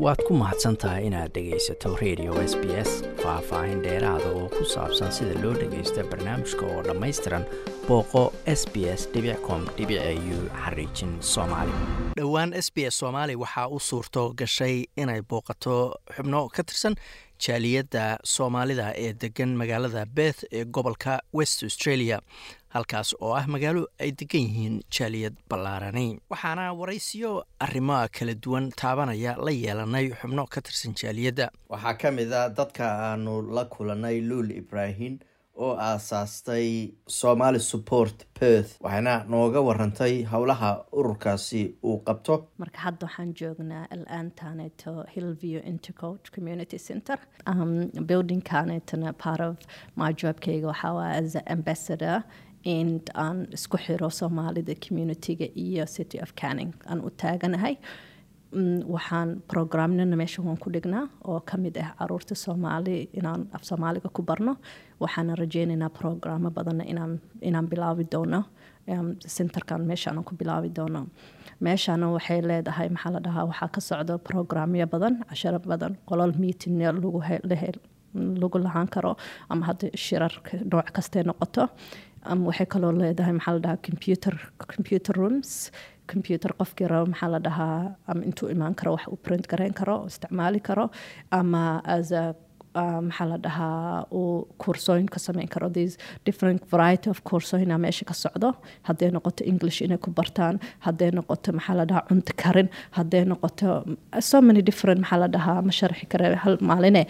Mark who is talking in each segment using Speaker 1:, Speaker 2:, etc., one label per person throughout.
Speaker 1: waad ku mahadsan tahay inaad dhegaysato radio s b s faah-faahin dheeraada oo ku saabsan sida loo dhagaysta barnaamijka oo dhammaystiran booqo s b s com u xariijin soomaali. Dhowaan s b s soomaali waxaa u suurto gashay inay booqato xubno ka tirsan jaaliyadda soomaalida ee degan magaalada beth ee gobolka west australia halkaas oo ah magaalo ay degan yihiin jaaliyad ballaarani waxaana waraysiyo arrimoa kala duwan taabanaya la yeelanay xubno ka tirsan jaaliyadda. Waxaa ka mid a dadka aanu la kulanay luul ibraahim oo aasaastay somaali support perth waxayna nooga warantay howlaha ururkaasi uu qabto.
Speaker 2: Marka hadda waxaan joognaa alaantaneto hillview intercoach community center. Um, buildingkanetona part of my jobkeyga waxaa waa as ambassador and aan isku xiro soomaalida communityga iyo city of canning aan u taaganahay waxaan programnana meesha waan ku dhignaa oo ka mid ah carruurta soomaali inaan af soomaaliga ku barno. Waxaana rajeynaynaa programo badanna inaan bilaabi doono centerkan meeshaan ku bilaabi doono. Meeshana waxay leedahay maxaa la dhahaa waxaa ka socdo programyo badan casharo badan qolol meeting lagu lahaan karo ama hadda shirar nooc kastay noqoto waxay kaloo leedahay maxaa la computer computer rooms. Computer qofkii rabo maxaa la dhahaa ama intuu imaan karo wax uu print garayn karo isticmaali karo ama as a maxaa la dhahaa uu koorsooyin ka sameyn karo. These different variety of koorsooyina meesha ka socdo. Hadday noqoto english inay ku bartaan hadday noqoto maxaa la dhahaa cunto karin hadday noqoto so many different maxaa la dhahaa ma sharxi kare hal maaline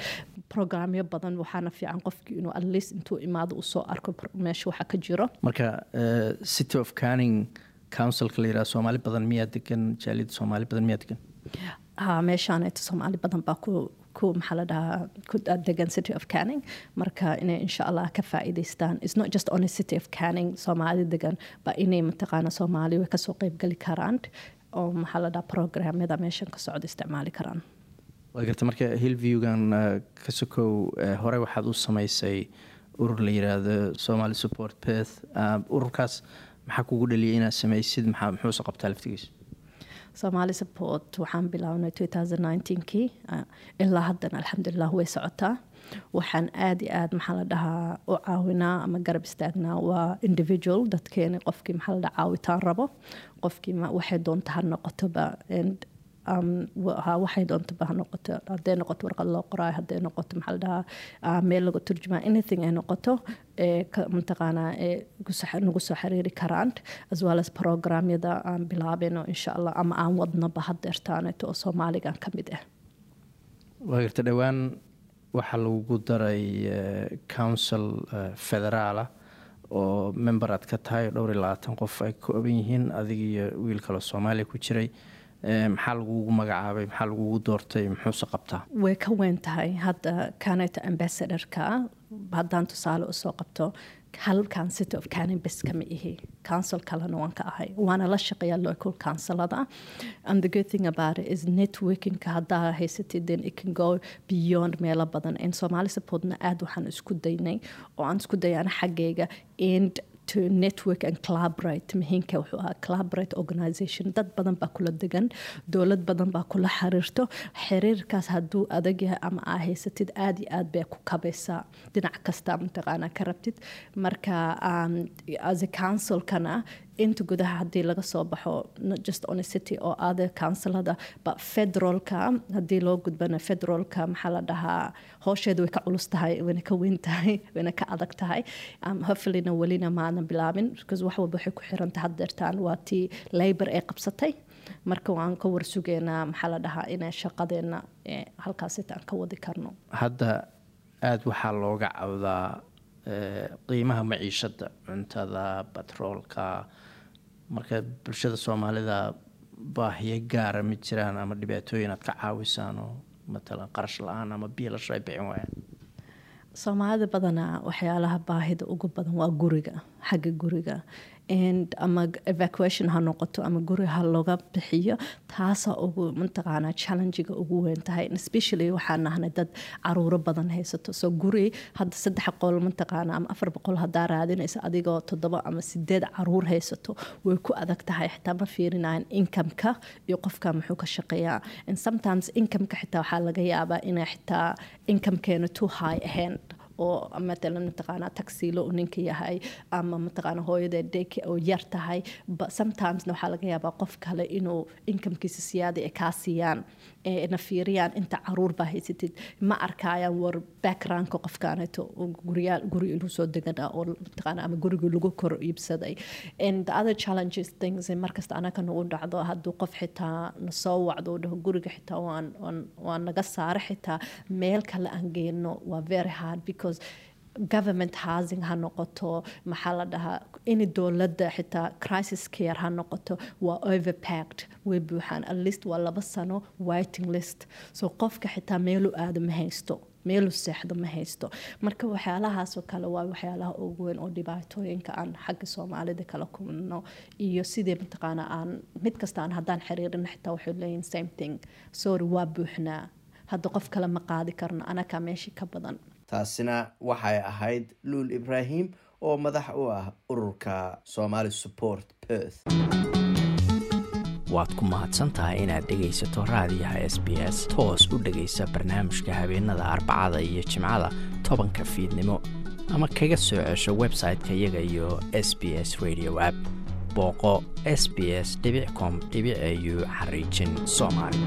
Speaker 2: programyo badan waxaana fiican qofkii inuu atleast intuu imaado uu soo arko meesha waxa ka jiro.
Speaker 1: Marka city of canning councilka la yiraha soomaali badan miyaa degan jaaliyadda soomaali badan miyaa degan
Speaker 2: ha meeshaaneeto soomaali badan baa ku ku maxaa la dhahaa ku degan city of canning. Marka inay insha allah ka faa'iidaystaan it's not just only city of canning soomaali degan ba inay mataqaana soomaali way ka soo qeybgeli karaan. Oo maxaa la dhahaa programyada meeshan ka socda isticmaali karaan
Speaker 1: waa garta marka hillviewgan ka sokow hore waxaad u samaysay urur la yiraahdo somaali support perth ururkaas maxaa kugu dhaliyay inaad samaysid? Muxuuse qabtaa laftigiisa
Speaker 2: somaali support waxaan bilownay kii. Ilaa haddana alxamdulilah way socotaa. Waxaan aada iyo aad maxaa la dhahaa u caawinaa ama garab istaagnaa waa individual. Dadkeeni qofkii maxaa la dhaha caawitaan rabo. Qofkii waxay doonta ha noqotoba waxay doontaba ha noqoto. Hadday noqoto warqad loo qoraayo hadday noqoto maxaa dhahaa meel lagu turjumaa anything ay noqoto mataqaanaa nagu soo xiriiri karaan as well as programyada aan bilaabino insha allah ama aan wadnoba hadeertaaneto oo soomaaligan ka mid ah.
Speaker 1: Waa garta dhowaan waxaa lagu daray council federaala oo member aad ka tahay dhowr iyo labaatan qof ay kooban yihiin adig iyo wiil kaloo soomaaliya ku jiray maxaa lagugu magacaabay maxaa lagugu doortay muxuuse qabtaa?
Speaker 2: Way ka weyn tahay hadda kaneta ambassadorka. Haddaan tusaale u soo qabto halkan city of canin bes kama ihi. Council kalena waan ka ahay. Waana la shaqeeya local councilada. And the good thing about it is networkingka haddaa haysatid then it can go beyond meelo badan. In somali supportna aada waxaan isku daynay oo aan isku dayana xaggayga and to network and collaborate. Muhiimka wuxuu ahaa collaborate organization. Dad badan baa kula degan dowlad badan baa kula xiriirto. Xiriirkaas hadduu adag yahay ama aa haysatid aada iyo aad bay ku kabaysaa. Dhinac kasta mataqaanaa ka rabtid. Marka as a councilkana inta gudaha haddii laga soo baxo not just on a city oo other councilada but federalka haddii loo gudbana federalka maxaa la dhahaa hoosheeda way ka culus tahay wayna ka weyn tahay wayna ka adag tahay. Hopefullyna welina maadan bilaabin because wax walba waxay ku xiranta haddeertaan waa tii labor ee qabsatay. Marka waan ka warsugeynaa maxaa la dhahaa inay shaqadeena halkaasitaan ka wadi karno.
Speaker 1: Hadda aada waxaa looga cawdaa qiimaha maciishada cuntada batroolka marka bulshada soomaalida baahiyo gaara ma jiraan ama dhibaatooyin aad ka caawisaan oo matalan qarash la'aan ama biilasho ay bixin waayaan
Speaker 2: soomaalida badanaa waxyaalaha baahida ugu badan waa guriga xagga guriga ama evacuation ha noqoto ama guri ha looga bixiyo taasa ugu mataqaanaa challengiga ugu weyn tahay especially waxaan nahnay dad caruuro badan haysato. So guri hadda saddex qol mataqaana ama afar boqol hadaa raadinaysa adigoo toddoba ama sideed carruur haysato way ku adag tahay xitaa ma fiirinayan incomeka iyo qofka muxuu ka shaqeeyaa. Sometimes incomeka xitaa waxaa laga yaabaa inay xitaa incomekeena too high ahayn oo matalan mataqaanaa taxiilo uu ninka yahay ama mataqaana hooyada dek oo yar tahay. Sometimesna waxaa laga yaabaa qof kale inuu incomekiisa siyaada ay kaa siiyaan na fiiriyaan inta carruur baa haysatid. Ma arkayaan war backgroundka qofkaaneto guriyaal guri inuu soo deganaa oo mataqaana ama gurigii lagu kor iibsaday. And the other challenges things markasta anaka nagu dhacdo hadduu qof xitaa nasoo wacdo dhaho guriga xitaa waan waan naga saare xitaa meel kale aan geyno waa very hard because government housing ha noqoto maxaa la dhahaa in dowladda xitaa crisis care ha noqoto waa overpacked. Way buuxaan at least waa laba sano waiting list. So qofka xitaa meelu aado ma haysto meelu seexdo ma haysto marka waxyaalahaasoo kale waa waxyaalaha ugu weyn oo dhibaatooyinka aan xagga soomaalida kala kulno iyo sidii mataqaana aan mid kasta aan haddaan xiriirin xitaa waxay leeyihiin same thing. Sorry waa buuxnaa hadda qof kale ma qaadi karno anakaa meeshii ka badan
Speaker 1: taasina waxay ahayd luul ibraahim oo madax u ah ururka somali support perth. Waad ku mahadsantahay inaad dhegaysato raadiyaha s b s toos u dhegaysa barnaamijka habeenada arbacada iyo jimcada tobanka fiidnimo ama kaga soo cesho website-ka iyaga iyo s b s radio app. Booqo s b s com au xariijin soomaali